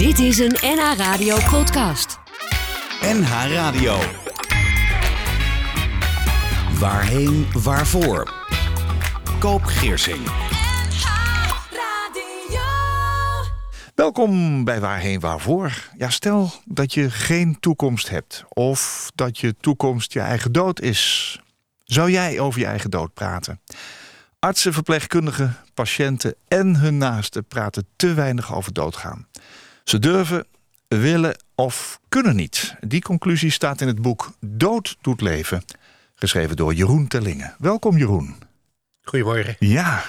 Dit is een NH Radio podcast. NH Radio. Waarheen, waarvoor? Koop Geersing. Welkom bij Waarheen Waarvoor. Ja, stel dat je geen toekomst hebt of dat je toekomst je eigen dood is. Zou jij over je eigen dood praten? Artsen, verpleegkundigen, patiënten en hun naasten praten te weinig over doodgaan. Ze durven, willen of kunnen niet. Die conclusie staat in het boek Dood doet leven, geschreven door Jeroen Tellingen. Welkom Jeroen. Goedemorgen. Ja,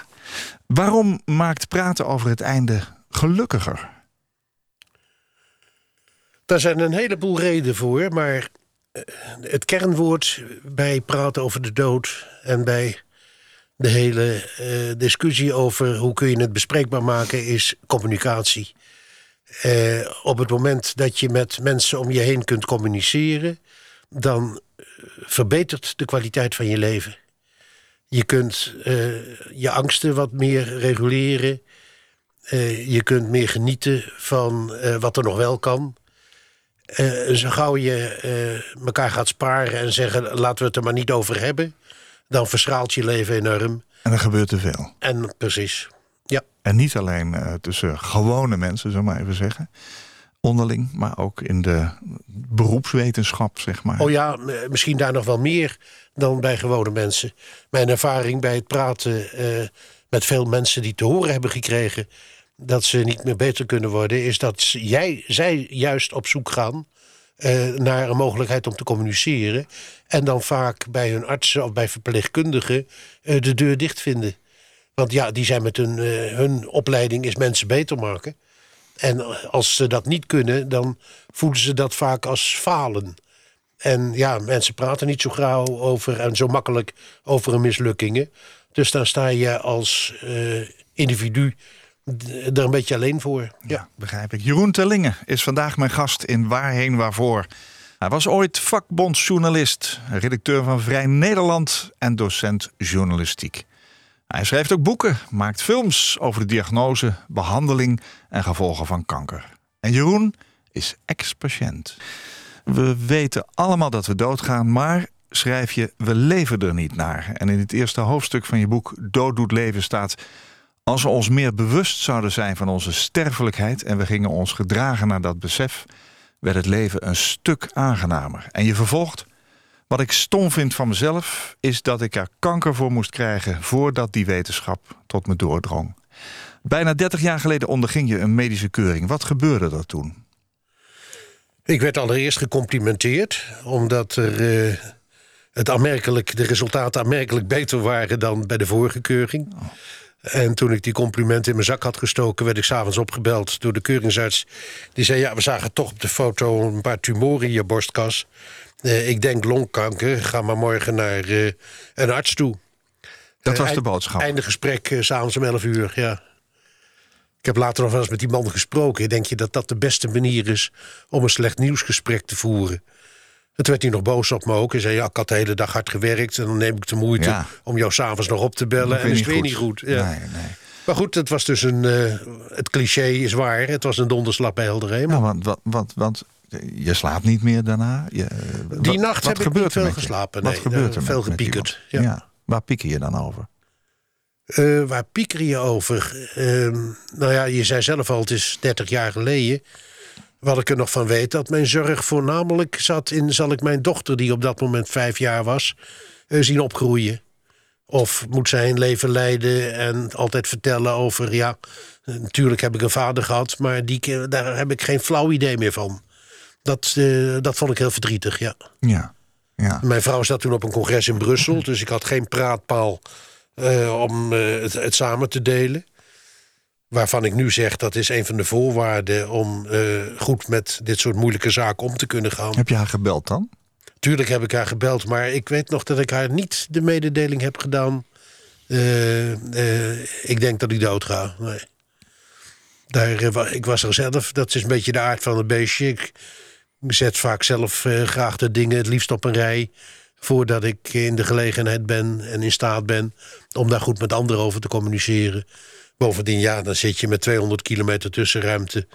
waarom maakt praten over het einde gelukkiger? Daar zijn een heleboel redenen voor, maar eh, het kernwoord bij praten over de dood en bij de hele uh, discussie over hoe kun je het bespreekbaar maken is communicatie. Uh, op het moment dat je met mensen om je heen kunt communiceren, dan verbetert de kwaliteit van je leven. Je kunt uh, je angsten wat meer reguleren. je kunt meer genieten van wat er nog wel kan. zo gauw je elkaar gaat sparen en zeggen: laten we het er maar niet over hebben dan verschraalt je leven enorm. En er gebeurt te veel. En precies. En niet alleen uh, tussen gewone mensen, zullen we maar even zeggen. Onderling, maar ook in de beroepswetenschap, zeg maar. Oh ja, misschien daar nog wel meer dan bij gewone mensen. Mijn ervaring bij het praten uh, met veel mensen die te horen hebben gekregen... dat ze niet meer beter kunnen worden... is dat jij, zij juist op zoek gaan uh, naar een mogelijkheid om te communiceren. En dan vaak bij hun artsen of bij verpleegkundigen de deur dicht vinden. Want ja, die zijn met hun, uh, hun opleiding is mensen beter maken. En als ze dat niet kunnen, dan voelen ze dat vaak als falen. En ja, mensen praten niet zo gauw over en zo makkelijk over hun mislukkingen. Dus dan sta je als individu er een beetje alleen voor. Ja, begrijp ik. Jeroen Tellingen is vandaag mijn gast in Waarheen Waarvoor. Hij was ooit vakbondsjournalist, redacteur van Vrij Nederland en docent journalistiek. Hij schrijft ook boeken, maakt films over de diagnose, behandeling en gevolgen van kanker. En Jeroen is ex-patiënt. We weten allemaal dat we doodgaan, maar schrijf je, we leven er niet naar. En in het eerste hoofdstuk van je boek Dood doet leven staat als we ons meer bewust zouden zijn van onze sterfelijkheid en we gingen ons gedragen naar dat besef, werd het leven een stuk aangenamer. En je vervolgt. Wat ik stom vind van mezelf, is dat ik er kanker voor moest krijgen voordat die wetenschap tot me doordrong. Bijna 30 jaar geleden onderging je een medische keuring. Wat gebeurde er toen? Ik werd allereerst gecomplimenteerd, omdat er, uh, het aanmerkelijk, de resultaten aanmerkelijk beter waren dan bij de vorige keuring. En toen ik die complimenten in mijn zak had gestoken... werd ik s'avonds opgebeld door de keuringsarts. Die zei, ja, we zagen toch op de foto een paar tumoren in je borstkas. Uh, ik denk longkanker, ga maar morgen naar uh, een arts toe. Dat was uh, de boodschap? Einde gesprek, s'avonds om 11 uur, ja. Ik heb later nog wel eens met die man gesproken. Denk je dat dat de beste manier is om een slecht nieuwsgesprek te voeren? Het werd hij nog boos op me ook. Hij zei, ja, ik had de hele dag hard gewerkt... en dan neem ik de moeite ja. om jou s'avonds nog op te bellen... en is het weer niet goed. Ja. Nee, nee. Maar goed, het was dus een... Uh, het cliché is waar. Het was een donderslap bij helder hemel. Ja, want, want, want, want je slaapt niet meer daarna? Je, Die wat, nacht wat heb ik niet veel geslapen. Wat nee, gebeurt er Veel gepiekerd. Ja. ja. Waar pieker je dan over? Uh, waar pieker je over? Uh, nou ja, je zei zelf al, het is 30 jaar geleden wat ik er nog van weet, dat mijn zorg voornamelijk zat in... zal ik mijn dochter, die op dat moment vijf jaar was, uh, zien opgroeien. Of moet zij een leven leiden en altijd vertellen over... ja, natuurlijk heb ik een vader gehad, maar die, daar heb ik geen flauw idee meer van. Dat, uh, dat vond ik heel verdrietig, ja. Ja, ja. Mijn vrouw zat toen op een congres in Brussel... dus ik had geen praatpaal uh, om het, het samen te delen waarvan ik nu zeg dat is een van de voorwaarden om goed met dit soort moeilijke zaken om te kunnen gaan. Heb je haar gebeld dan? Tuurlijk heb ik haar gebeld, maar ik weet nog dat ik haar niet de mededeling heb gedaan. Ik denk dat ik dood ga. Nee. Daar, ik was er zelf, dat is een beetje de aard van het beestje. Ik zet vaak zelf graag de dingen het liefst op een rij voordat ik in de gelegenheid ben en in staat ben om daar goed met anderen over te communiceren. Bovendien, ja, dan zit je met 200 kilometer tussenruimte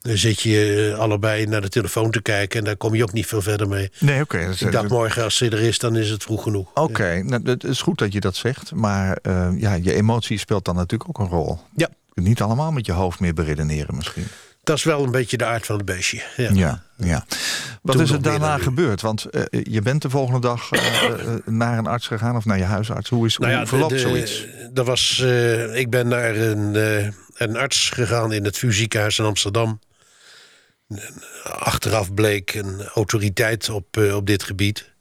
Dan zit je eh, allebei naar de telefoon te kijken en daar kom je ook niet veel verder mee. Nee, oké. Ik dacht morgen als ze er is, dan is het vroeg genoeg. Oké, nou, het is goed dat je dat zegt. Maar eh, ja, je emotie speelt dan natuurlijk ook een rol. Ja. Niet allemaal met je hoofd meer beredeneren misschien. Dat is wel een beetje de aard van het beestje. Ja. Ja, ja. Wat Toen is er daarna gebeurd? Want eh, je bent de volgende dag eh, eh, naar een arts gegaan of naar je huisarts. Hoe, is, Nou ja, hoe verloopt de- zoiets? Er was, eh, ik ben naar een, eh, een arts gegaan in het VU ziekenhuis in Amsterdam. Achteraf bleek een autoriteit op, eh, op dit gebied.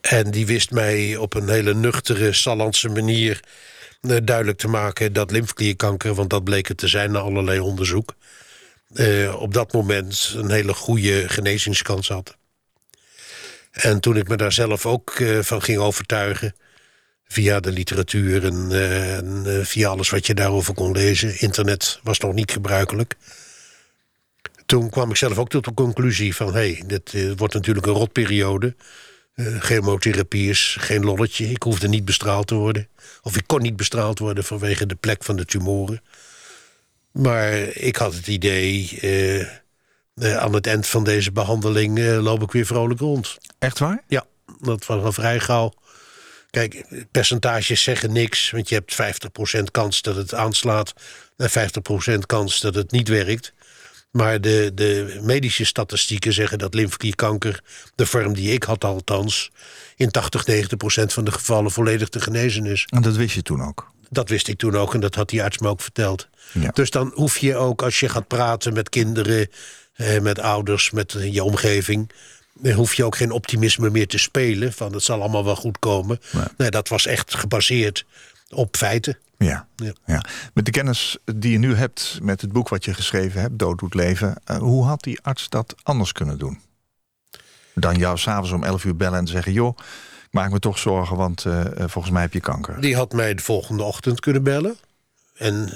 En die wist mij op een hele nuchtere, Sallandse manier eh, duidelijk te maken dat lymfeklierkanker, want dat bleek het te zijn na allerlei onderzoek, eh, op dat moment een hele goede genezingskans had. En toen ik me daar zelf ook eh, van ging overtuigen, via de literatuur en, eh, eh, via alles wat je daarover kon lezen. Internet was nog niet gebruikelijk. Toen kwam ik zelf ook tot de conclusie van... hé, hey, dit eh, wordt natuurlijk een rotperiode. Eh, chemotherapie is geen lolletje. Ik hoefde niet bestraald te worden. Of ik kon niet bestraald worden vanwege de plek van de tumoren. Maar ik had het idee... eh, eh, aan het eind van deze behandeling eh, loop ik weer vrolijk rond. Echt waar? Ja, dat was al vrij gauw. Kijk, percentages zeggen niks. Want je hebt 50% kans dat het aanslaat. En 50% kans dat het niet werkt. Maar de, de medische statistieken zeggen dat lymfeklierkanker... de vorm die ik had althans... in 80, 90% van de gevallen volledig te genezen is. En dat wist je toen ook. Dat wist ik toen ook en dat had die arts me ook verteld. Ja. Dus dan hoef je ook, als je gaat praten met kinderen, eh, met ouders, met eh, je omgeving. Dan hoef je ook geen optimisme meer te spelen. Van het zal allemaal wel goed komen. Nee. Nee, dat was echt gebaseerd op feiten. Ja. Ja. Ja. Met de kennis die je nu hebt, met het boek wat je geschreven hebt, Dood doet leven, eh, hoe had die arts dat anders kunnen doen? Dan jou s'avonds om 11 uur bellen en zeggen: Joh, ik maak me toch zorgen, want eh, eh, volgens mij heb je kanker. Die had mij de volgende ochtend kunnen bellen. En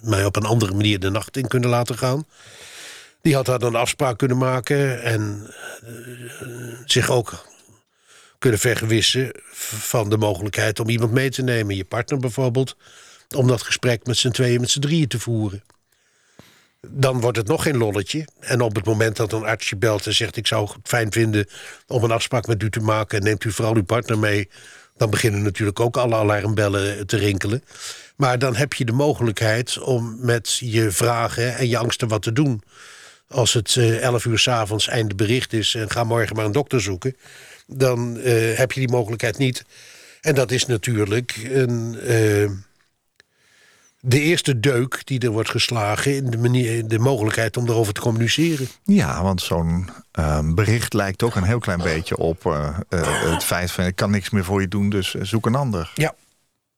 mij op een andere manier de nacht in kunnen laten gaan. Die had daar een afspraak kunnen maken. En zich ook kunnen vergewissen van de mogelijkheid om iemand mee te nemen. Je partner bijvoorbeeld. Om dat gesprek met z'n tweeën, met z'n drieën te voeren. Dan wordt het nog geen lolletje. En op het moment dat een arts je belt en zegt... ik zou het fijn vinden om een afspraak met u te maken... en neemt u vooral uw partner mee... dan beginnen natuurlijk ook alle alarmbellen te rinkelen. Maar dan heb je de mogelijkheid om met je vragen en je angsten wat te doen. Als het eh 11 uur s'avonds einde bericht is... en ga morgen maar een dokter zoeken... dan eh, heb je die mogelijkheid niet. En dat is natuurlijk een... eh, de eerste deuk die er wordt geslagen in de, manier, de mogelijkheid om erover te communiceren. Ja, want zo'n ehm, bericht lijkt ook een heel klein beetje op eh, het feit van: ik kan niks meer voor je doen, dus zoek een ander. Ja.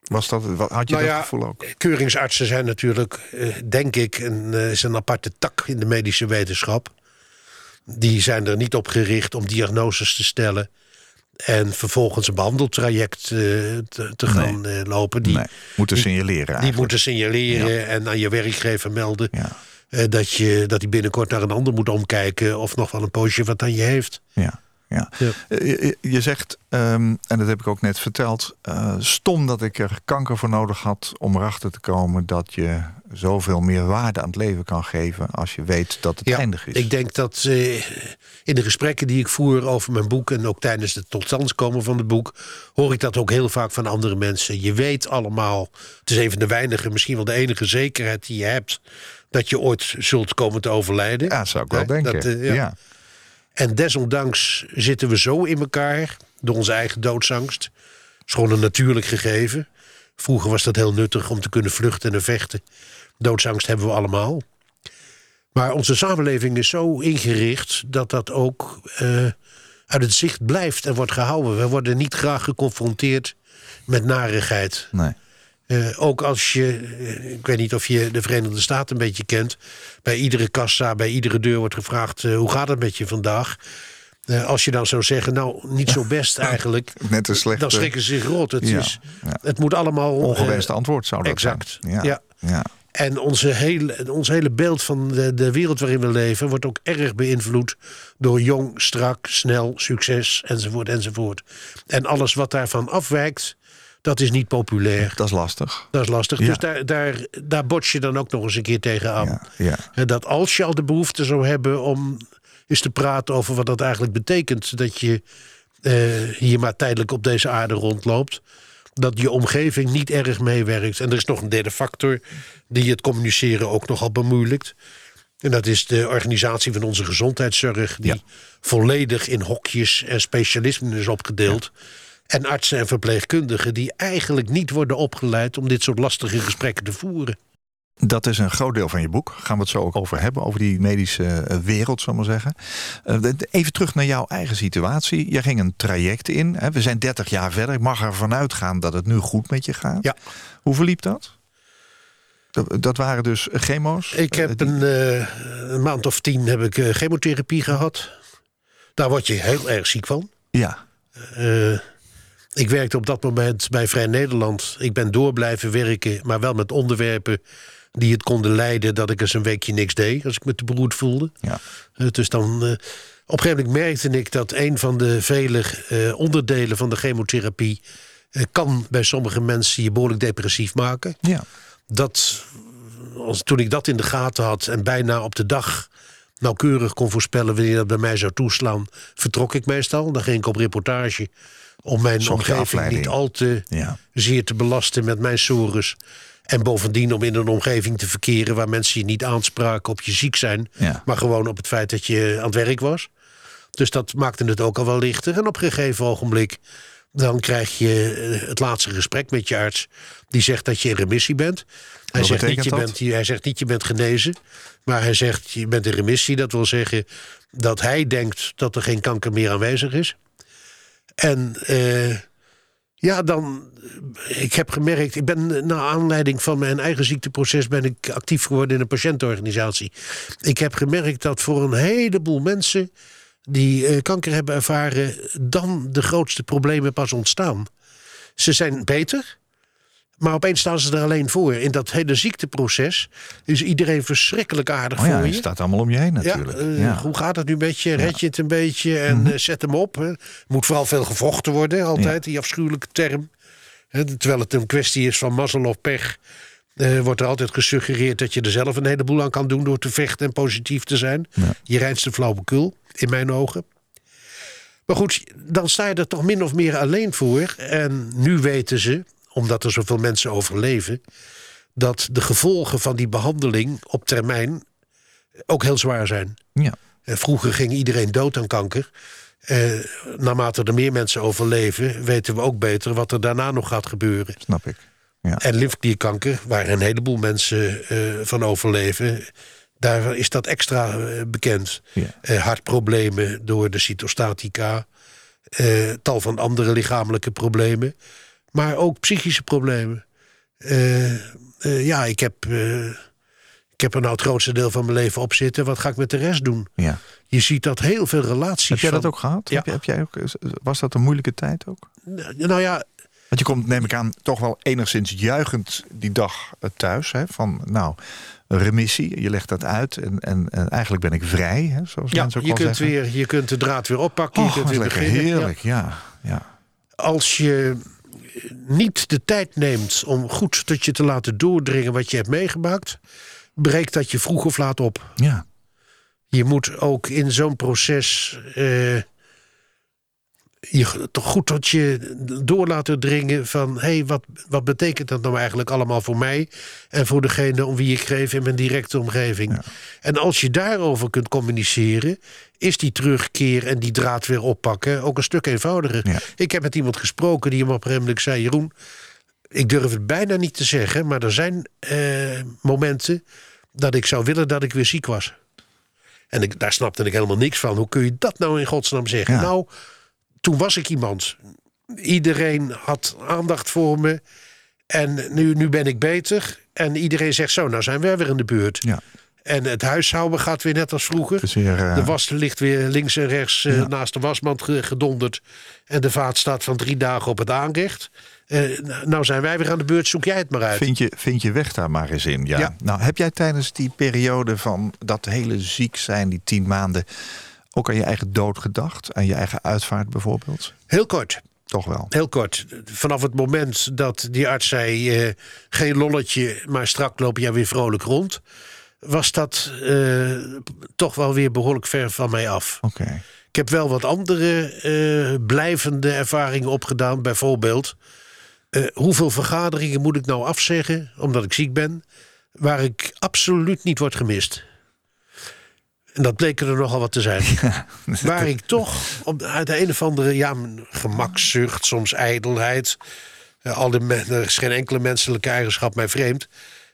Was dat, had je Nou dat ja, gevoel ook? Keuringsartsen zijn natuurlijk, denk ik, een, is een aparte tak in de medische wetenschap. Die zijn er niet op gericht om diagnoses te stellen. En vervolgens een behandeltraject eh, te, te gaan eh, lopen. Die, nee, moeten die- signaleren die eigenlijk. moeten signaleren en aan je werkgever melden. Ja, eh, dat, je, dat hij binnenkort naar een ander moet omkijken. Of nog wel een poosje wat aan je heeft. ja, ja. Ja. Eh, Je, je zegt, ehm, en dat heb ik ook net verteld... eh, stom dat ik er kanker voor nodig had om erachter te komen... dat je zoveel meer waarde aan het leven kan geven... als je weet dat het eindig is. Ik denk dat eh, in de gesprekken die ik voer over mijn boek... en ook tijdens het totstandskomen van het boek... hoor ik dat ook heel vaak van andere mensen. Je weet allemaal, het is een van de weinige... misschien wel de enige zekerheid die je hebt... dat je ooit zult komen te overlijden. ja, zou ik wel denken. Dat, ja. ja. En desondanks zitten we zo in elkaar... door onze eigen doodsangst. Het is gewoon een natuurlijk gegeven. Vroeger was dat heel nuttig om te kunnen vluchten en vechten. Doodsangst hebben we allemaal. Maar onze samenleving is zo ingericht dat dat ook eh, uit het zicht blijft en wordt gehouden. We worden niet graag geconfronteerd met narigheid. Nee. Eh, ook als je, eh, ik weet niet of je de Verenigde Staten een beetje kent. Bij iedere kassa, bij iedere deur wordt gevraagd: eh, hoe gaat het met je vandaag? Als je dan zou zeggen, nou, niet zo best eigenlijk. Net een slechte... dan schrikken ze zich rot. Het, Ja, is, ja. het moet allemaal. Ongewenste antwoord zou dat exact, zijn. Ja, ja. ja. en onze hele, ons hele beeld van de, de wereld waarin we leven wordt ook erg beïnvloed door jong, strak, snel, succes enzovoort enzovoort. En alles wat daarvan afwijkt, Dat is niet populair. Dat is lastig. Dat is lastig. Ja. Dus daar, daar, daar bots je dan ook nog eens een keer tegenaan. Ja, ja. En Dat als je al de behoefte zou hebben om eens te praten over wat dat eigenlijk betekent. Dat je eh, hier maar tijdelijk op deze aarde rondloopt. Dat je omgeving niet erg meewerkt. En er is nog een derde factor die het communiceren ook nogal bemoeilijkt. En dat is de organisatie van onze gezondheidszorg, die Ja. volledig in hokjes en specialismen is opgedeeld. En artsen en verpleegkundigen die eigenlijk niet worden opgeleid om dit soort lastige gesprekken te voeren. Dat is een groot deel van je boek. Gaan we het zo ook over hebben, over die medische eh, wereld, zal ik maar zeggen. Eh, Even terug naar jouw eigen situatie. Jij ging een traject in. We zijn 30 jaar verder. Ik mag ervan uitgaan dat het nu goed met je gaat. Ja. Hoe verliep dat? Dat, waren dus chemo's? Ik heb Eh, die- een, een maand of tien heb ik chemotherapie gehad. Daar word je heel erg ziek van. Ja, ik werkte op dat moment bij Vrij Nederland. Ik ben door blijven werken, maar wel met onderwerpen die het konden leiden dat ik eens een weekje niks deed als ik me te beroerd voelde. ja. Eh, dus dan, eh, op een gegeven moment merkte ik dat een van de vele eh, onderdelen van de chemotherapie kan bij sommige mensen je behoorlijk depressief maken. ja. Dat, als, toen ik dat in de gaten had en bijna op de dag nauwkeurig kon voorspellen wanneer dat bij mij zou toeslaan, vertrok ik meestal. Dan ging ik op reportage om mijn omgeving afleiding. niet al te Ja. zeer te belasten met mijn sores. En bovendien om in een omgeving te verkeren waar mensen je niet aanspraken op je ziek zijn, Ja. maar gewoon op het feit dat je aan het werk was. Dus dat maakte het ook al wel lichter. En op een gegeven ogenblik dan krijg je eh, het laatste gesprek met je arts. Die zegt dat je in remissie bent. Hij Wat zegt, niet, je bent, hij zegt niet je bent genezen. Maar hij zegt je bent in remissie. Dat wil zeggen dat hij denkt dat er geen kanker meer aanwezig is. En eh, ja, dan. Ik heb gemerkt, ik ben naar aanleiding van mijn eigen ziekteproces ben ik actief geworden in een patiëntenorganisatie. Ik heb gemerkt dat voor een heleboel mensen die eh, kanker hebben ervaren, dan de grootste problemen pas ontstaan. Ze zijn beter, maar opeens staan ze er alleen voor. In dat hele ziekteproces is iedereen verschrikkelijk aardig Oh ja, voor je. staat allemaal om je heen Ja, natuurlijk. eh, Ja. hoe gaat het nu met je? Red je het een beetje en eh, zet hem op. hè. Moet vooral veel gevochten worden, altijd, die afschuwelijke term. Hè, terwijl het een kwestie is van mazzel of pech... eh, wordt er altijd gesuggereerd dat je er zelf een heleboel aan kan doen... door te vechten en positief te zijn. Je reinste flauwekul, in mijn ogen. Maar goed, dan sta je er toch min of meer alleen voor. En nu weten ze, omdat er zoveel mensen overleven... dat de gevolgen van die behandeling op termijn ook heel zwaar zijn. ja. Eh, Vroeger ging iedereen dood aan kanker. Eh, naarmate er meer mensen overleven, weten we ook beter wat er daarna nog gaat gebeuren. snap ik. Ja. En lymfeklierkanker, waar een heleboel mensen eh, van overleven, daar is dat extra bekend. Ja. Hartproblemen door de cytostatica, tal van andere lichamelijke problemen, maar ook psychische problemen. Eh, eh, ja, ik heb, eh, ik heb er nou het grootste deel van mijn leven op zitten. Wat ga ik met de rest doen? ja. Je ziet dat heel veel relaties. Heb jij dat ook gehad? Ja. Heb, jij- heb jij ook, was dat een moeilijke tijd ook? Nou ja, Want je komt, neem ik aan, toch wel enigszins juichend die dag thuis. Hè? Van, nou, remissie, je legt dat uit. En, en, en eigenlijk ben ik vrij, hè? zoals ja mensen ook je, kunt zeggen. weer, je kunt de draad weer oppakken. Oh, je kunt weer. Ja. heerlijk, ja. ja. Als je niet de tijd neemt om goed tot je te laten doordringen wat je hebt meegemaakt, breekt dat je vroeg of laat op. ja. Je moet ook in zo'n proces eh, je toch goed tot je door laten dringen van... hé, hey, wat, wat betekent dat nou eigenlijk allemaal voor mij... en voor degene om wie ik geef in mijn directe omgeving. En als je daarover kunt communiceren... is die terugkeer en die draad weer oppakken ook een stuk eenvoudiger. Ja. Ik heb met iemand gesproken die hem op een zei... Jeroen, ik durf het bijna niet te zeggen... maar er zijn eh, momenten dat ik zou willen dat ik weer ziek was. En ik, daar snapte ik helemaal niks van. Hoe kun je dat nou in godsnaam zeggen? Ja. Nou, toen was ik iemand. Iedereen had aandacht voor me. En nu, nu ben ik beter. En iedereen zegt zo, nou zijn we weer in de buurt. Ja. En het huishouden gaat weer net als vroeger. Weer, eh, De was ligt weer links en rechts eh, naast de wasmand ge- gedonderd. En de vaat staat van drie dagen op het aanrecht. Eh, nou zijn wij weer aan de beurt, zoek jij het maar uit. Vind je, vind je weg daar maar eens in. Ja. Ja. Nou, heb jij tijdens die periode van dat hele ziek zijn, die tien maanden, ook aan je eigen dood gedacht? Aan je eigen uitvaart bijvoorbeeld? Heel kort. Toch wel. Heel kort. Vanaf het moment dat die arts zei... eh, geen lolletje, maar strak loop jij weer vrolijk rond... was dat eh, toch wel weer behoorlijk ver van mij af. Oké. Ik heb wel wat andere eh, blijvende ervaringen opgedaan. Bijvoorbeeld, hoeveel vergaderingen moet ik nou afzeggen... omdat ik ziek ben, waar ik absoluut niet word gemist... En dat bleken er nogal wat te zijn. Waar ik toch op, uit de een of andere ja, gemakzucht, soms ijdelheid. eh, al de er is geen enkele menselijke eigenschap mij vreemd.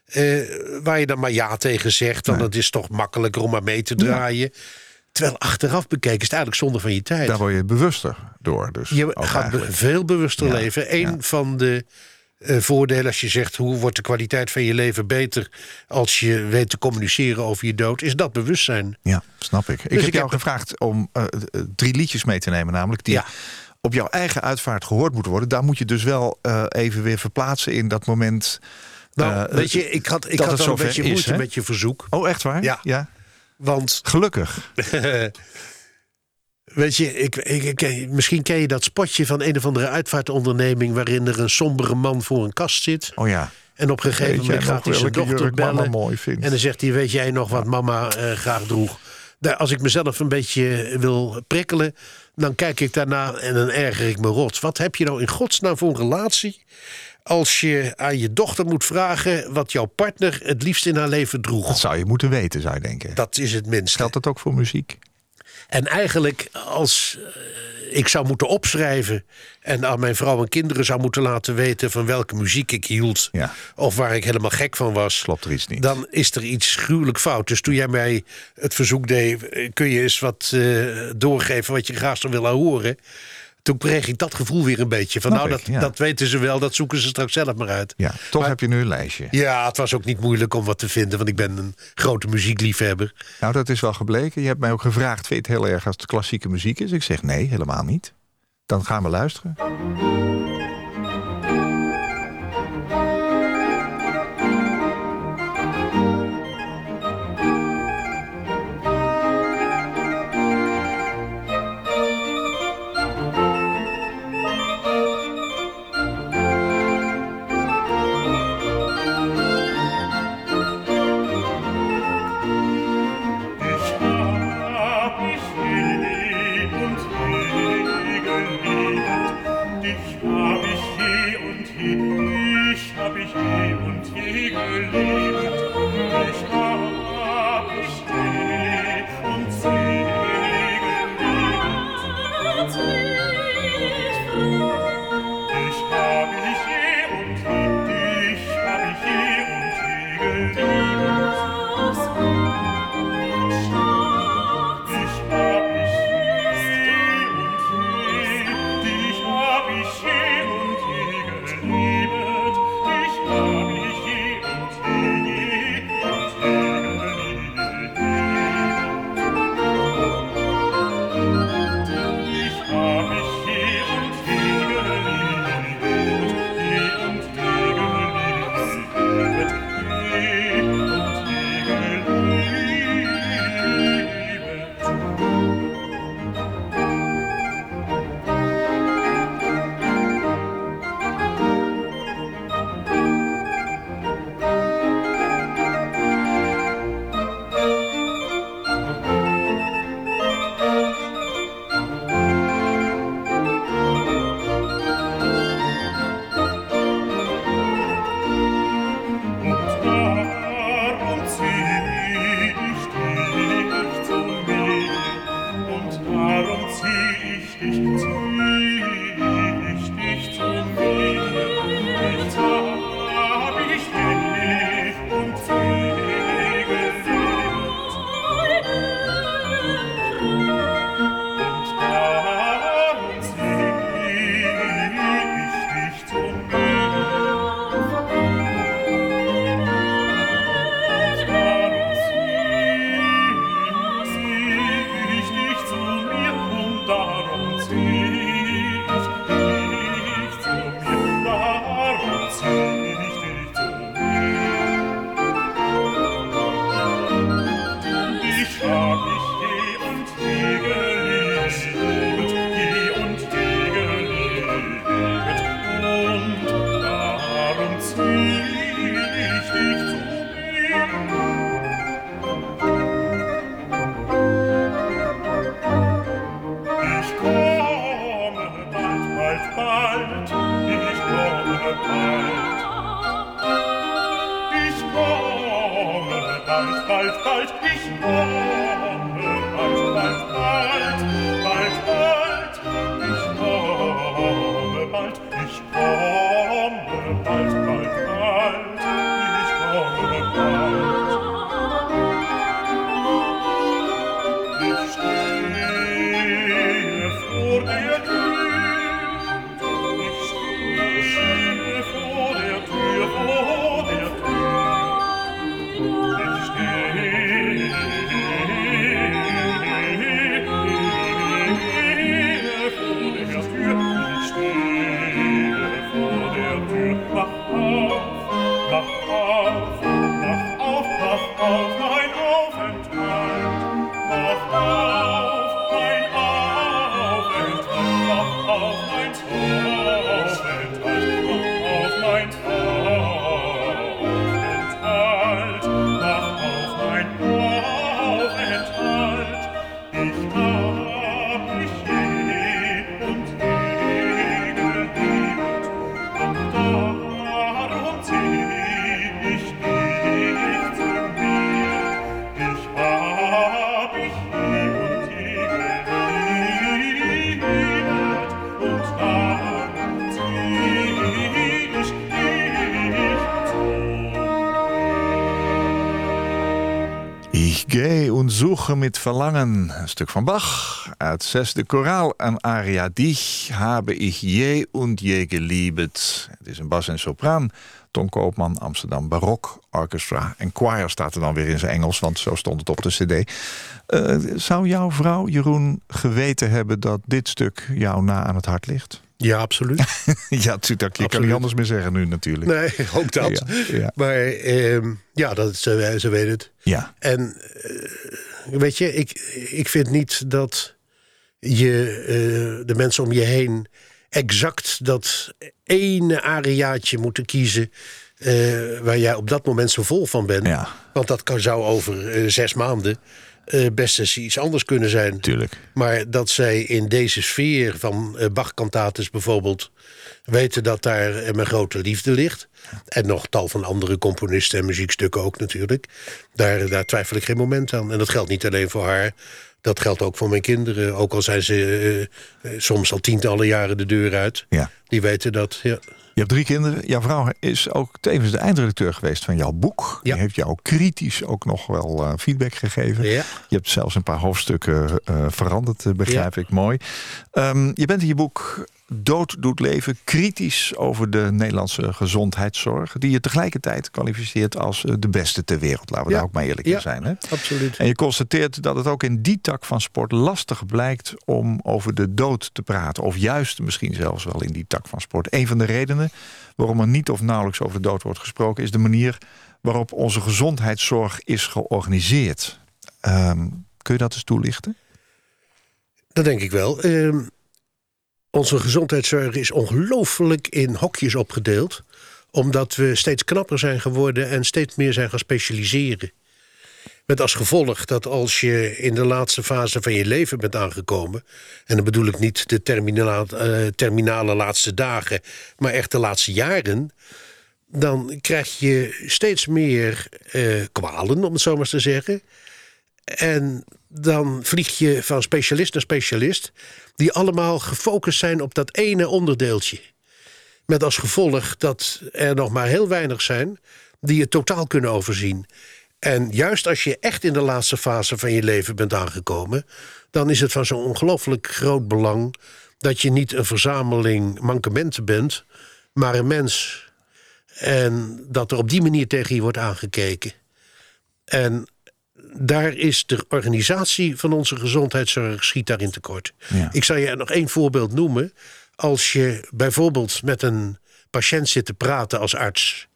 eh, waar je dan maar ja tegen zegt. Want het is toch makkelijker om maar mee te draaien. Terwijl achteraf bekeken is het eigenlijk zonde van je tijd. Daar word je bewuster door. Dus Je gaat eigenlijk. veel bewuster Ja, leven. Een van de eh, voordelen als je zegt... hoe wordt de kwaliteit van je leven beter... als je weet te communiceren over je dood... is dat bewustzijn. Ja, snap ik. Ik Dus heb ik jou heb- gevraagd om eh, eh, drie liedjes mee te nemen, namelijk die Ja. op jouw eigen uitvaart gehoord moeten worden. Daar moet je dus wel even weer verplaatsen in dat moment. Nou, weet je, ik had, ik had wel een beetje is, moeite hè? met je verzoek. Oh, echt waar? Ja. ja. Want Gelukkig. Weet je, ik, ik, ik misschien ken je dat spotje van een of andere uitvaartonderneming... waarin er een sombere man voor een kast zit. Oh ja. En op een gegeven Weet moment gaat hij zijn dochter bellen. mooi? En dan zegt hij, weet jij nog wat mama eh, graag droeg? Daar, als ik mezelf een beetje wil prikkelen... dan kijk ik daarna en dan erger ik me rot. Wat heb je nou in godsnaam voor een relatie... als je aan je dochter moet vragen... wat jouw partner het liefst in haar leven droeg? Dat zou je moeten weten, zou je denken. Dat is het minste. Geldt dat ook voor muziek? En eigenlijk als eh, ik zou moeten opschrijven... en aan mijn vrouw en kinderen zou moeten laten weten... van welke muziek ik hield Ja. of waar ik helemaal gek van was... Klopt er iets niet? dan is er iets gruwelijk fout. Dus toen jij mij het verzoek deed... eh, kun je eens wat eh, doorgeven wat je graag zou willen horen... toen kreeg ik dat gevoel weer een beetje. Van Snap nou, ik, dat, ja. dat weten ze wel, dat zoeken ze straks zelf maar uit. Ja, toch Maar- heb je nu een lijstje. Ja, het was ook niet moeilijk om wat te vinden... want ik ben een grote muziekliefhebber. Nou, dat is wel gebleken. Je hebt mij ook gevraagd, vind je het heel erg als het klassieke muziek is? Ik zeg nee, helemaal niet. Dan gaan we luisteren. kalt, kalt, ich komme, kalt, kalt, kalt. Gehe und suche mit Verlangen. Een stuk van Bach uit zesde koraal. Een aria dich habe ich je und je geliebet. Het is een bas en sopraan. Ton Koopman, Amsterdam Barok Orchestra. En choir staat er dan weer in zijn Engels, want zo stond het op de cd. Eh, zou jouw vrouw, Jeroen, geweten hebben dat dit stuk jou na aan het hart ligt? Ja, absoluut. ja, natuurlijk. Je kan niet anders meer zeggen nu natuurlijk. Nee, ook dat. Ja, ja. Maar ehm, ja, dat, ze, ze weet het. Ja, En eh, weet je, ik, ik vind niet dat je eh, de mensen om je heen exact dat ene ariaatje moeten kiezen. eh, waar jij op dat moment zo vol van bent. Ja. Want dat kan, zou over eh, zes maanden eh, best eens iets anders kunnen zijn. tuurlijk. Maar dat zij in deze sfeer van eh, Bach-kantates bijvoorbeeld... weten dat daar eh, mijn grote liefde ligt. En nog tal van andere componisten en muziekstukken ook natuurlijk. Daar, daar twijfel ik geen moment aan. En dat geldt niet alleen voor haar. Dat geldt ook voor mijn kinderen. Ook al zijn ze soms al tientallen jaren de deur uit. Ja. Die weten dat, ja. Je hebt drie kinderen. Jouw vrouw is ook tevens de eindredacteur geweest van jouw boek. Ja. Die heeft jou kritisch ook nog wel eh, feedback gegeven. Ja. Je hebt zelfs een paar hoofdstukken eh, veranderd, eh, begrijp ik. Mooi. Ehm, je bent in je boek Dood doet leven kritisch over de Nederlandse gezondheidszorg. Die je tegelijkertijd kwalificeert als eh, de beste ter wereld. Laten we Ja. daar ook maar eerlijk Ja. in zijn. Hè? Absoluut. En je constateert dat het ook in die tak van sport lastig blijkt om over de dood te praten. Of juist misschien zelfs wel in die tak van sport. Een van de redenen waarom er niet of nauwelijks over de dood wordt gesproken, is de manier waarop onze gezondheidszorg is georganiseerd. Ehm, kun je dat eens toelichten? Dat denk ik wel. Ehm, onze gezondheidszorg is ongelooflijk in hokjes opgedeeld. Omdat we steeds knapper zijn geworden en steeds meer zijn gaan specialiseren. Met als gevolg dat als je in de laatste fase van je leven bent aangekomen. en dan bedoel ik niet de terminale, eh, terminale laatste dagen, maar echt de laatste jaren. dan krijg je steeds meer eh, kwalen, om het zo maar eens te zeggen. En dan vlieg je van specialist naar specialist, die allemaal gefocust zijn op dat ene onderdeeltje. Met als gevolg dat er nog maar heel weinig zijn die het totaal kunnen overzien. En juist als je echt in de laatste fase van je leven bent aangekomen, dan is het van zo'n ongelooflijk groot belang dat je niet een verzameling mankementen bent, maar een mens. En dat er op die manier tegen je wordt aangekeken. En daar is de organisatie van onze gezondheidszorg schiet daarin tekort. Ja. Ik zal je nog één voorbeeld noemen. Als je bijvoorbeeld met een patiënt zit te praten als arts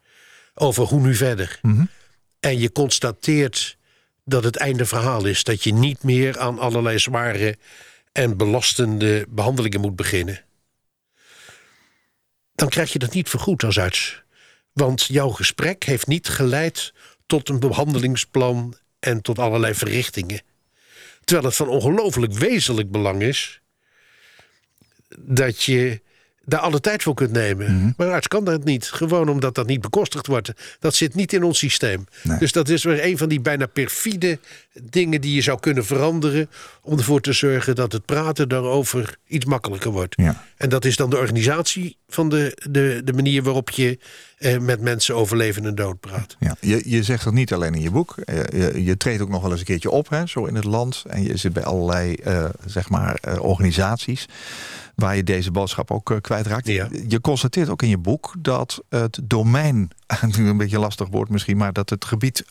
over hoe nu verder. En je constateert dat het einde verhaal is. Dat je niet meer aan allerlei zware en belastende behandelingen moet beginnen. Dan krijg je dat niet vergoed als arts. Want jouw gesprek heeft niet geleid tot een behandelingsplan en tot allerlei verrichtingen. Terwijl het van ongelooflijk wezenlijk belang is dat je daar alle tijd voor kunt nemen. Mhm. Maar een arts kan dat niet. Gewoon omdat dat niet bekostigd wordt. Dat zit niet in ons systeem. Nee. Dus dat is weer een van die bijna perfide dingen die je zou kunnen veranderen. Om ervoor te zorgen dat het praten daarover iets makkelijker wordt. Ja. En dat is dan de organisatie van de, de, de manier waarop je eh, met mensen over leven en dood praat. Ja, je, je zegt dat niet alleen in je boek. Eh, Je, je treedt ook nog wel eens een keertje op, hè, zo in het land. En je zit bij allerlei eh, zeg maar, eh, organisaties waar je deze boodschap ook eh, kwijtraakt. Ja. Je constateert ook in je boek dat het domein, nu een beetje lastig woord misschien, maar dat het gebied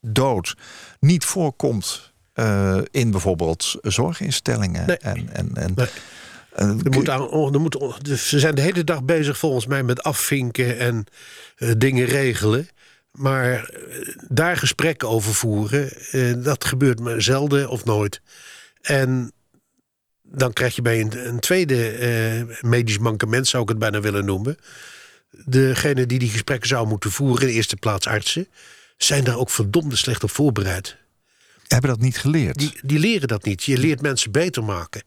dood niet voorkomt eh, in bijvoorbeeld zorginstellingen. Nee. En, en, en, Nee. Er moet aan, oh, er moet, dus ze zijn de hele dag bezig volgens mij met afvinken en eh, dingen regelen. Maar daar gesprekken over voeren, dat gebeurt maar zelden of nooit. En dan krijg je bij een, een tweede eh, medisch mankement, zou ik het bijna willen noemen. Degene die die gesprekken zou moeten voeren, in de eerste plaats artsen, zijn daar ook verdomde slecht op voorbereid. hebben dat niet geleerd. Die, die leren dat niet. Je leert mensen beter maken.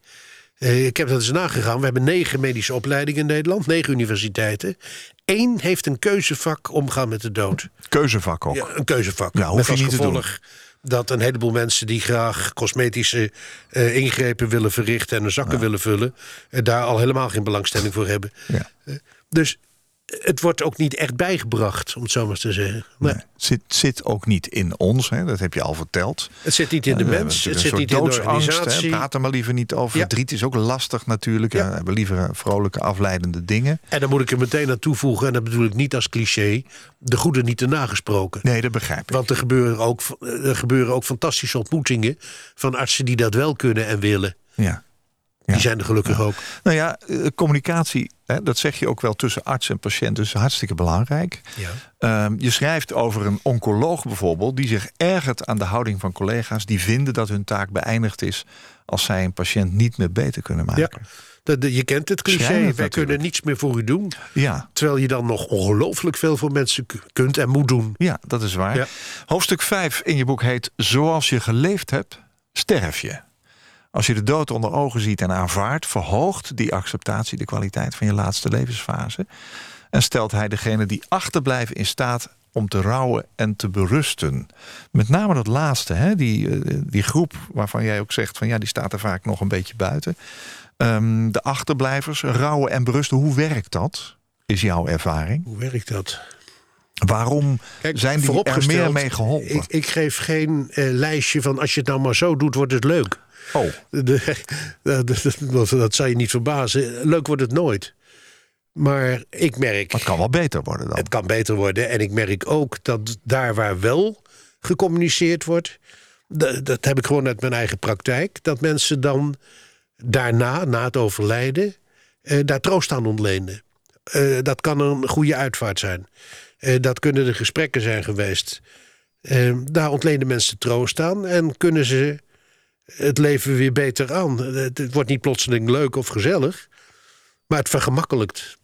Eh, ik heb dat eens nagegaan. We hebben negen medische opleidingen in Nederland, negen universiteiten. Eén heeft een keuzevak omgaan met de dood. Keuzevak ook. Ja, een keuzevak. Ja, hoef met je niet te gevolg dat een heleboel mensen die graag cosmetische eh, ingrepen willen verrichten en hun zakken willen vullen, eh, daar al helemaal geen belangstelling voor hebben. Ja. Eh, dus het wordt ook niet echt bijgebracht, om het zo maar te zeggen. Nee, Nee, zit, zit ook niet in ons, hè? dat heb je al verteld. Het zit niet in de We hebben mens, het zit niet in de hè. organisatie. Praat er maar liever niet over. Ja. Verdriet is ook lastig natuurlijk. Ja. We hebben liever eh, vrolijke, afleidende dingen. En dan moet ik er meteen aan toevoegen, en dat bedoel ik niet als cliché, de goede niet te nagesproken. Nee, dat begrijp ik. Want er gebeuren, ook, er gebeuren ook fantastische ontmoetingen van artsen die dat wel kunnen en willen. Ja. Die zijn er gelukkig ook. Nou ja, eh, communicatie, hè, dat zeg je ook wel tussen arts en patiënt, dus hartstikke belangrijk. Ja. Ehm, je schrijft over een oncoloog bijvoorbeeld, die zich ergert aan de houding van collega's die vinden dat hun taak beëindigd is als zij een patiënt niet meer beter kunnen maken. Ja. Dat- je kent het cliché, wij natuurlijk. kunnen niets meer voor u doen. ja. Terwijl je dan nog ongelooflijk veel voor mensen kunt en moet doen. Ja, dat is waar. Ja. Hoofdstuk 5 in je boek heet Zoals je geleefd hebt, sterf je. Als je de dood onder ogen ziet en aanvaardt, verhoogt die acceptatie de kwaliteit van je laatste levensfase. En stelt hij degene die achterblijven in staat om te rouwen en te berusten. Met name dat laatste, hè? Die, eh, die groep waarvan jij ook zegt van ja, die staat er vaak nog een beetje buiten. Ehm, de achterblijvers, rouwen en berusten, hoe werkt dat? Is jouw ervaring? Hoe werkt dat? Waarom Kijk, zijn die er meer mee geholpen? Ik, ik geef geen eh, lijstje van als je het nou maar zo doet, wordt het leuk. Oh, De, dat, dat, dat zou je niet verbazen. Leuk wordt het nooit. Maar ik merk, maar het kan wel beter worden dan. het kan beter worden. En ik merk ook dat daar waar wel gecommuniceerd wordt... dat, dat heb ik gewoon uit mijn eigen praktijk... dat mensen dan daarna, na het overlijden... eh, daar troost aan ontlenen. Eh, dat kan een goede uitvaart zijn. Eh, dat kunnen de gesprekken zijn geweest. Eh, daar ontlenen mensen troost aan... en kunnen ze het leven weer beter aan. Het, wordt niet plotseling leuk of gezellig... maar het vergemakkelijkt.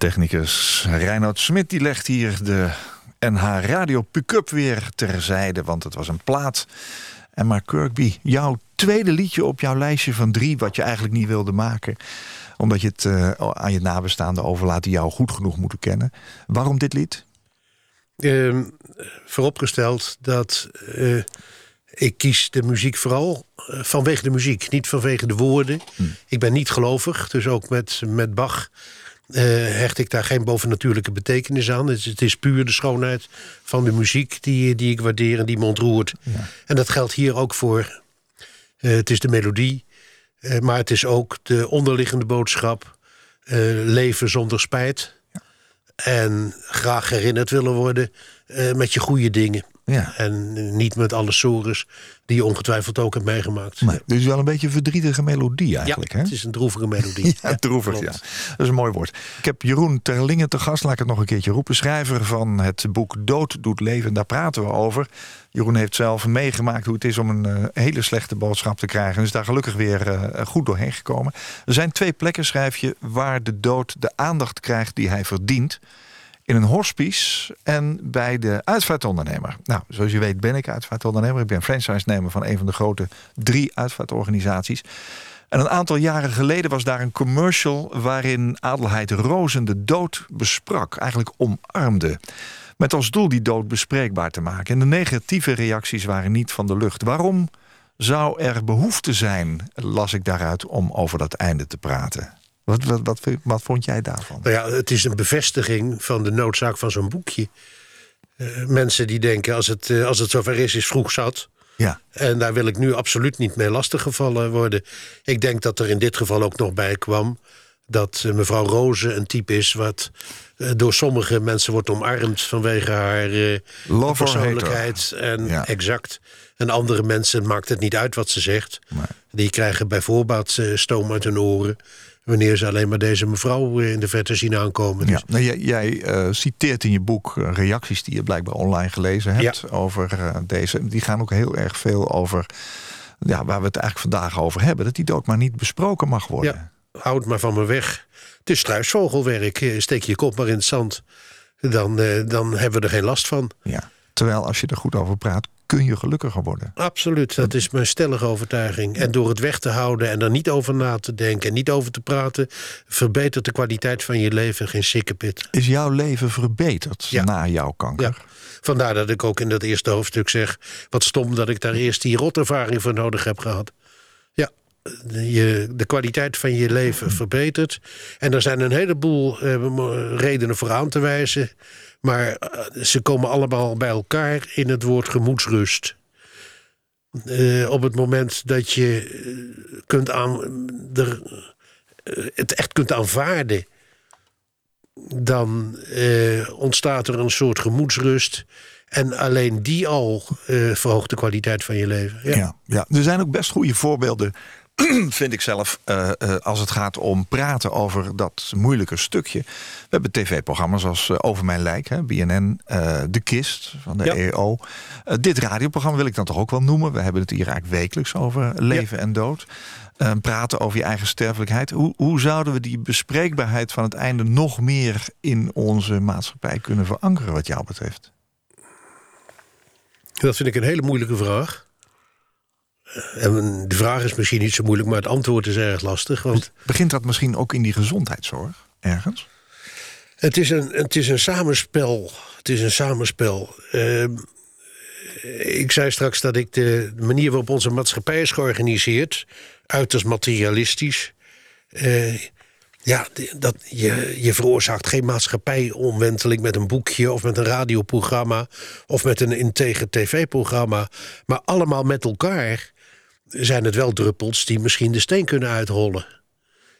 Technicus Reinoud Smit die legt hier de NH Radio pick-up weer terzijde, want het was een plaat. En maar Kirkby, jouw tweede liedje op jouw lijstje van drie, wat je eigenlijk niet wilde maken, omdat je het eh, aan je nabestaanden overlaat die jou goed genoeg moeten kennen. Waarom dit lied? Ehm, vooropgesteld dat eh, ik kies de muziek vooral eh, vanwege de muziek, niet vanwege de woorden. Ik ben niet gelovig, dus ook met, met Bach eh, hecht ik daar geen bovennatuurlijke betekenis aan. Het, het is puur de schoonheid van de muziek die, die ik waardeer en die me ontroert. En dat geldt hier ook voor. Eh, het is de melodie, eh, maar het is ook de onderliggende boodschap. leven zonder spijt. En graag herinnerd willen worden met je goede dingen. Ja. En niet met alle sores die je ongetwijfeld ook hebt meegemaakt. Maar het is wel een beetje een verdrietige melodie eigenlijk, ja, hè? het is een droevige melodie. Ja, droevig, ja. Dat is een mooi woord. Ik heb Jeroen Terlingen te gast, laat ik het nog een keertje roepen. Schrijver van het boek Dood doet leven, daar praten we over. Jeroen heeft zelf meegemaakt hoe het is om een eh, hele slechte boodschap te krijgen. En is daar gelukkig weer eh, goed doorheen gekomen. Er zijn twee plekken, schrijf je, waar de dood de aandacht krijgt die hij verdient. In een hospice en bij de uitvaartondernemer. Nou, zoals je weet ben ik uitvaartondernemer. Ik ben franchise-nemer van een van de grote drie uitvaartorganisaties. En een aantal jaren geleden was daar een commercial waarin Adelheid Rozen de dood besprak, eigenlijk omarmde. Met als doel die dood bespreekbaar te maken. En de negatieve reacties waren niet van de lucht. Waarom zou er behoefte zijn, las ik daaruit, om over dat einde te praten? Wat, wat, wat, wat vond jij daarvan? Nou ja, het is een bevestiging van de noodzaak van zo'n boekje. Eh, mensen die denken, als het, eh, als het zover is, is vroeg zat. Ja, En daar wil ik nu absoluut niet mee lastiggevallen worden. Ik denk dat er in dit geval ook nog bij kwam... dat eh, mevrouw Rozen een type is wat door sommige mensen wordt omarmd... vanwege haar persoonlijkheid en Ja. exact. En andere mensen maakt het niet uit wat ze zegt. Die krijgen bij voorbaat stoom uit hun oren... wanneer ze alleen maar deze mevrouw eh, in de verte zien aankomen. Dus Ja, nou, jij jij eh, citeert in je boek eh, reacties die je blijkbaar online gelezen hebt over deze. Die gaan ook heel erg veel over ja, waar we het eigenlijk vandaag over hebben. Dat die dood maar niet besproken mag worden. Ja, houd maar van me weg. Het is struisvogelwerk. Steek je kop maar in het zand. Dan, dan hebben we er geen last van. Ja. Terwijl als je er goed over praat, kun je gelukkiger worden. Absoluut, dat is mijn stellige overtuiging. En door het weg te houden en er niet over na te denken... en niet over te praten... verbetert de kwaliteit van je leven geen sikkepit. Is jouw leven verbeterd Ja. na jouw kanker? Ja. Vandaar dat ik ook in dat eerste hoofdstuk zeg... wat stom dat ik daar eerst die rotervaring voor nodig heb gehad. Ja, je, de kwaliteit van je leven verbetert. En er zijn een heleboel eh, redenen voor aan te wijzen... maar eh, ze komen allemaal bij elkaar in het woord gemoedsrust. Eh, op het moment dat je eh, kunt aan, eh, het echt kunt aanvaarden dan ontstaat er een soort gemoedsrust. En alleen die al verhoogt de kwaliteit van je leven. Ja. Ja, ja. Er zijn ook best goede voorbeelden, vind ik zelf, eh, eh, als het gaat om praten over dat moeilijke stukje. We hebben tv-programma's als eh, Over Mijn Lijk, hè, BNN, De Kist van de Ja. EO. Dit radioprogramma wil ik dan toch ook wel noemen. We hebben het hier eigenlijk wekelijks over leven en dood. Praten over je eigen sterfelijkheid. Hoe, hoe zouden we die bespreekbaarheid van het einde nog meer in onze maatschappij kunnen verankeren, wat jou betreft? Dat vind ik een hele moeilijke vraag. En de vraag is misschien niet zo moeilijk, maar het antwoord is erg lastig. Want Begint dat misschien ook in die gezondheidszorg ergens? het is een, het is een samenspel. Het is een samenspel. Ehm, ik zei straks dat ik de manier waarop onze maatschappij is georganiseerd, uiterst materialistisch. eh, ja, dat, je, je veroorzaakt geen maatschappijomwenteling met een boekje of met een radioprogramma of met een integer tv-programma. Maar allemaal met elkaar zijn het wel druppels die misschien de steen kunnen uithollen.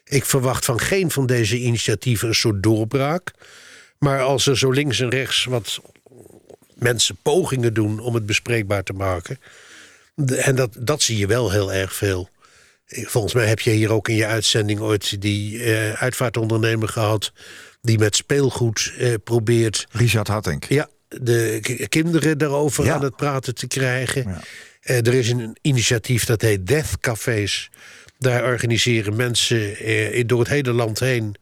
Ik verwacht van geen van deze initiatieven een soort doorbraak. Maar als er zo links en rechts wat mensen pogingen doen om het bespreekbaar te maken. En dat, dat zie je wel heel erg veel. Volgens mij heb je hier ook in je uitzending ooit die eh, uitvaartondernemer gehad. die met speelgoed eh, probeert Richard Hattink. ja, de kinderen daarover Ja. aan het praten te krijgen. Ja. Eh, er is een initiatief dat heet Death Cafés. Daar organiseren mensen eh, door het hele land heen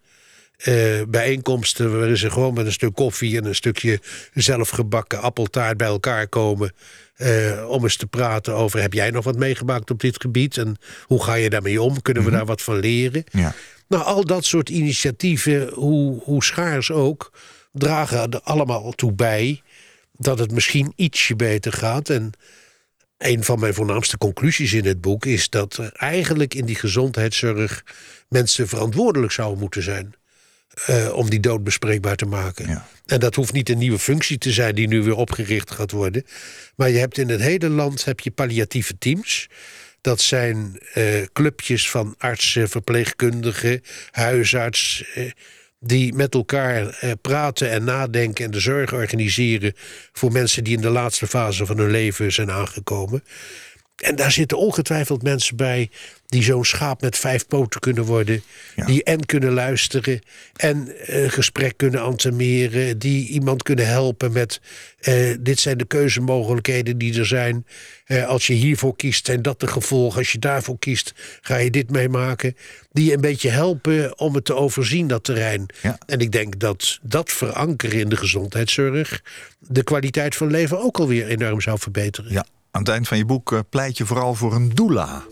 eh, bijeenkomsten waarin ze gewoon met een stuk koffie en een stukje zelfgebakken appeltaart bij elkaar komen. om eens te praten over: heb jij nog wat meegemaakt op dit gebied? En hoe ga je daarmee om? Kunnen we daar wat van leren? Ja. Nou, al dat soort initiatieven, hoe, hoe schaars ook, dragen er allemaal toe bij dat het misschien ietsje beter gaat. En een van mijn voornaamste conclusies in het boek is dat er eigenlijk in die gezondheidszorg mensen verantwoordelijk zouden moeten zijn. eh, om die dood bespreekbaar te maken. Ja. En dat hoeft niet een nieuwe functie te zijn die nu weer opgericht gaat worden. Maar je hebt in het hele land heb je palliatieve teams. Dat zijn eh, clubjes van artsen, verpleegkundigen, huisarts. eh, die met elkaar eh, praten en nadenken en de zorg organiseren voor mensen die in de laatste fase van hun leven zijn aangekomen. En daar zitten ongetwijfeld mensen bij die zo'n schaap met vijf poten kunnen worden. Ja. Die en kunnen luisteren en een gesprek kunnen antemeren. Die iemand kunnen helpen met eh, dit zijn de keuzemogelijkheden die er zijn. Eh, als je hiervoor kiest zijn dat de gevolgen. Als je daarvoor kiest ga je dit meemaken. Die een beetje helpen om het te overzien dat terrein. Ja. En ik denk dat dat verankeren in de gezondheidszorg... de kwaliteit van leven ook alweer enorm zou verbeteren. Ja. Aan het eind van je boek eh, pleit je vooral voor een doula.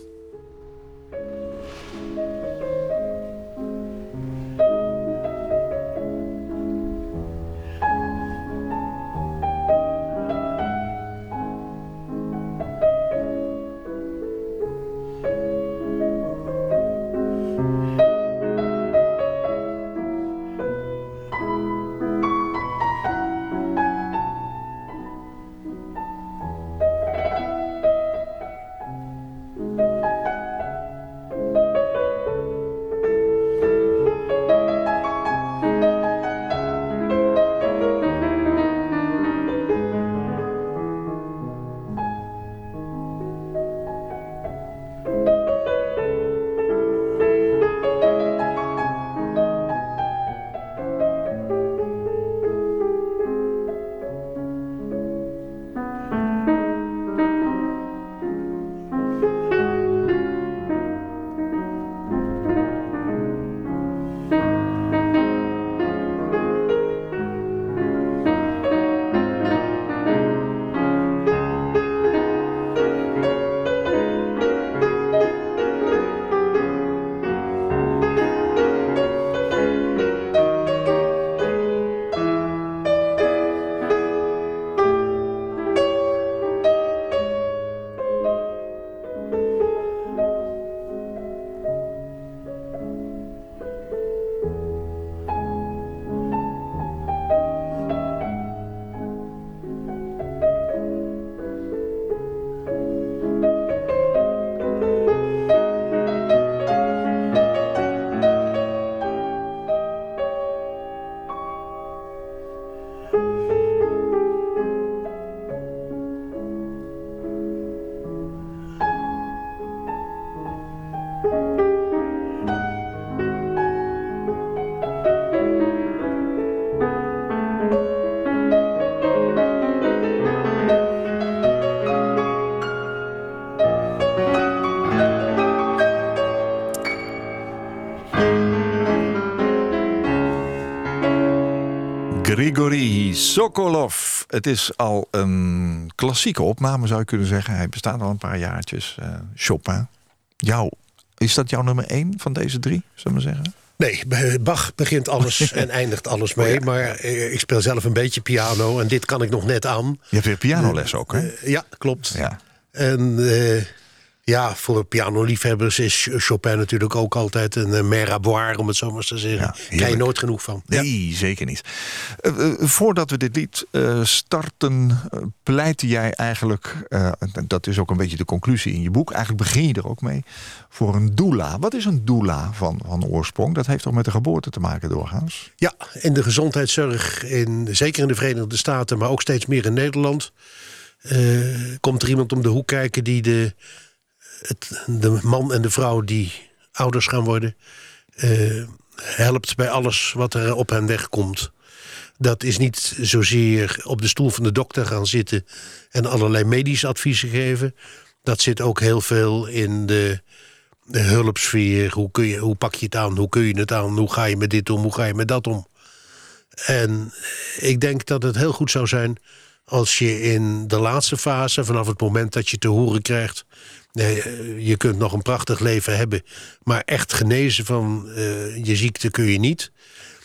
Sokolov. Het is al een klassieke opname, zou je kunnen zeggen. Hij bestaat al een paar jaartjes. Eh, Chopin. Jou, is dat jouw nummer één van deze drie, zullen we maar zeggen? Nee, bij Bach begint alles en eindigt alles mee. Maar eh, ik speel zelf een beetje piano en dit kan ik nog net aan. Je hebt weer pianoles ook, hè? Eh, ja, klopt. Ja. En ja, voor pianoliefhebbers is Chopin natuurlijk ook altijd een uh, meraboir, om het zo maar te zeggen. Ja, Daar krijg je nooit genoeg van. Ja. Nee, zeker niet. Eh, eh, voordat we dit lied eh, starten, pleitte jij eigenlijk, dat is ook een beetje de conclusie in je boek, eigenlijk begin je er ook mee, voor een doula. Wat is een doula van, van oorsprong? Dat heeft toch met de geboorte te maken doorgaans? Ja, in de gezondheidszorg, in, zeker in de Verenigde Staten, maar ook steeds meer in Nederland, komt er iemand om de hoek kijken die de, het, de man en de vrouw die ouders gaan worden, uh, helpt bij alles wat er op hen wegkomt. Dat is niet zozeer op de stoel van de dokter gaan zitten en allerlei medische adviezen geven. Dat zit ook heel veel in de de hulpsfeer. Hoe, kun je, hoe pak je het aan? Hoe kun je het aan? Hoe ga je met dit om? Hoe ga je met dat om? En ik denk dat het heel goed zou zijn als je in de laatste fase, vanaf het moment dat je te horen krijgt. Eh, je kunt nog een prachtig leven hebben, maar echt genezen van eh, je ziekte kun je niet.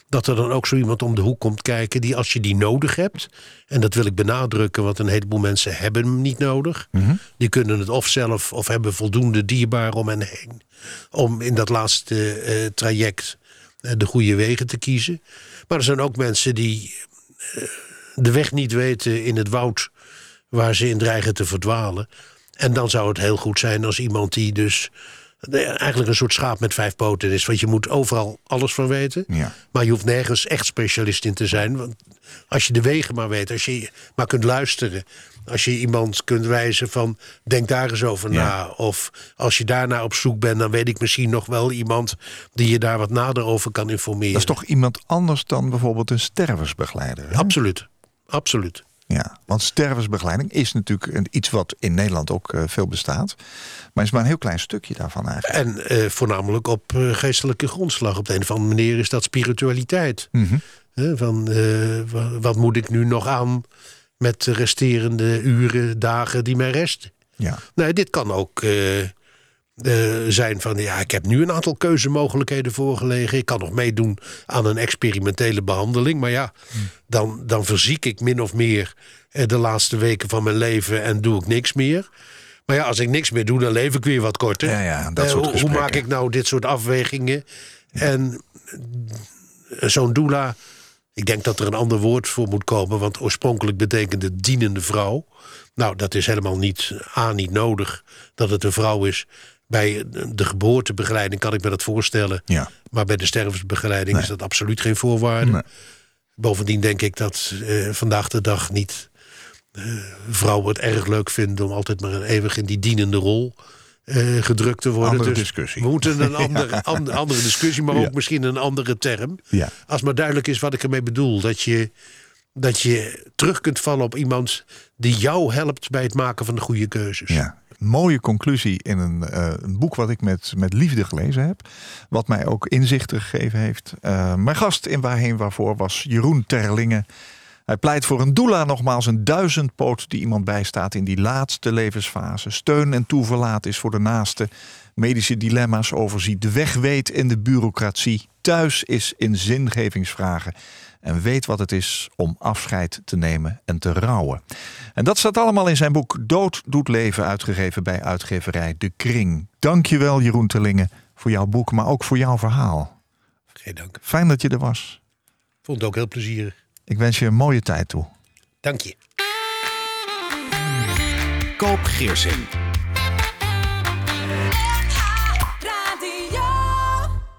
Dat er dan ook zo iemand om de hoek komt kijken die als je die nodig hebt. En dat wil ik benadrukken, want een heleboel mensen hebben hem niet nodig. Die kunnen het of zelf of hebben voldoende dierbaar om hen heen. Om in dat laatste eh, traject de goede wegen te kiezen. Maar er zijn ook mensen die de weg niet weten in het woud waar ze in dreigen te verdwalen. En dan zou het heel goed zijn als iemand die dus eh, eigenlijk een soort schaap met vijf poten is. Want je moet overal alles van weten. Ja. Maar je hoeft nergens echt specialist in te zijn. Want als je de wegen maar weet, als je maar kunt luisteren. Als je iemand kunt wijzen van denk daar eens over Ja. na. Of als je daarna op zoek bent, dan weet ik misschien nog wel iemand die je daar wat nader over kan informeren. Dat is toch iemand anders dan bijvoorbeeld een stervensbegeleider? hè? Absoluut. Absoluut. Ja, want stervensbegeleiding is natuurlijk iets wat in Nederland ook eh, veel bestaat. Maar is maar een heel klein stukje daarvan eigenlijk. En eh, voornamelijk op eh, geestelijke grondslag. Op de een of andere manier is dat spiritualiteit. Mhm. Van, wa- wat moet ik nu nog aan met de resterende uren, dagen die mij resten? Ja. Nee, dit kan ook eh, zijn van... ja, ik heb nu een aantal keuzemogelijkheden voorgelegen. Ik kan nog meedoen aan een experimentele behandeling. Maar ja, dan, dan verziek ik min of meer eh, de laatste weken van mijn leven... en doe ik niks meer. Maar ja, als ik niks meer doe, dan leef ik weer wat korter. Ja, ja, dat Eh, soort hoe, maak ik nou dit soort afwegingen? En zo'n doula... Ik denk dat er een ander woord voor moet komen, want oorspronkelijk betekende dienende vrouw. Nou, dat is helemaal niet, A, niet nodig dat het een vrouw is. Bij de geboortebegeleiding kan ik me dat voorstellen. Ja. Maar bij de stervensbegeleiding is dat absoluut geen voorwaarde. Nee. Bovendien denk ik dat eh, vandaag de dag niet eh, vrouwen het erg leuk vinden om altijd maar eeuwig in die dienende rol eh, gedrukt te worden. Andere dus discussie. We moeten een andere, ander- andere discussie, maar ook misschien een andere term. Ja. Als maar duidelijk is wat ik ermee bedoel. Dat je, dat je terug kunt vallen op iemand die jou helpt bij het maken van de goede keuzes. Ja. Mooie conclusie in een, eh, een boek wat ik met, met liefde gelezen heb. Wat mij ook inzichten gegeven heeft. Eh, mijn gast in Waarheen Waarvoor was Jeroen Terlingen. Hij pleit voor een doula, nogmaals een duizendpoot die iemand bijstaat in die laatste levensfase. Steun en toeverlaat is voor de naaste. Medische dilemma's overziet. De weg weet in de bureaucratie. Thuis is in zingevingsvragen. En weet wat het is om afscheid te nemen en te rouwen. En dat staat allemaal in zijn boek Dood doet leven, uitgegeven bij uitgeverij De Kring. Dankjewel Jeroen Terlingen voor jouw boek, maar ook voor jouw verhaal. Geen dank. Fijn dat je er was. Vond het ook heel plezierig. Ik wens je een mooie tijd toe. Dank je. Koop Geersing.